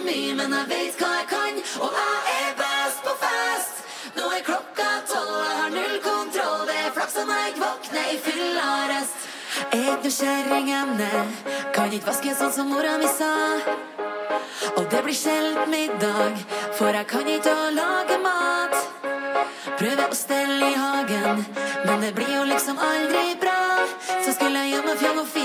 så mye, men jeg veit hva jeg kan. Og jeg er best på fest. Nå er klokka tolv, jeg har null kontroll. Det er flaks at jeg ikke våkner i fyllearrest. Egne kjerringene kan ikke vaske sånn som mora mi sa. Og det blir sjelden middag, for jeg kan ikke å lage mat. Prøver å stelle i hagen, men det blir jo liksom aldri bra. Så skulle jeg hjem og fjong og fjong.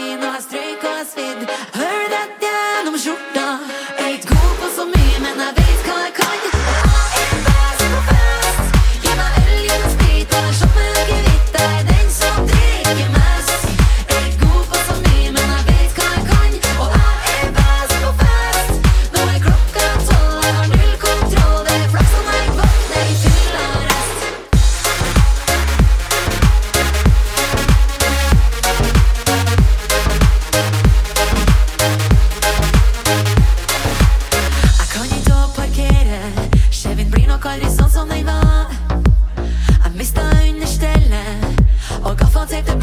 nok aldri sånn som jeg var. Jeg mista understellet og gaffateip det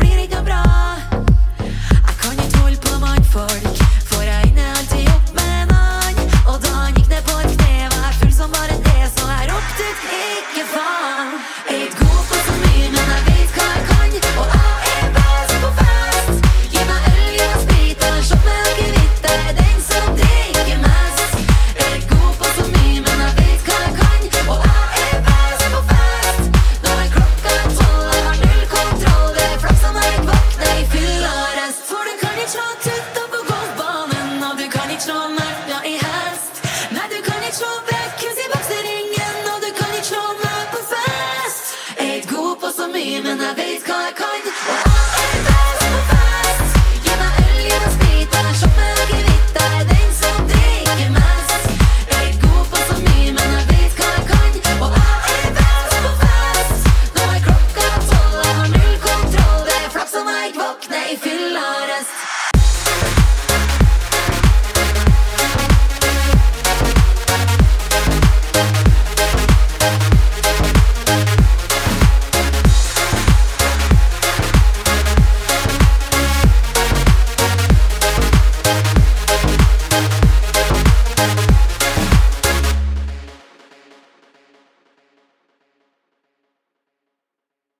slå meg, jeg er men jeg veit hva jeg kan.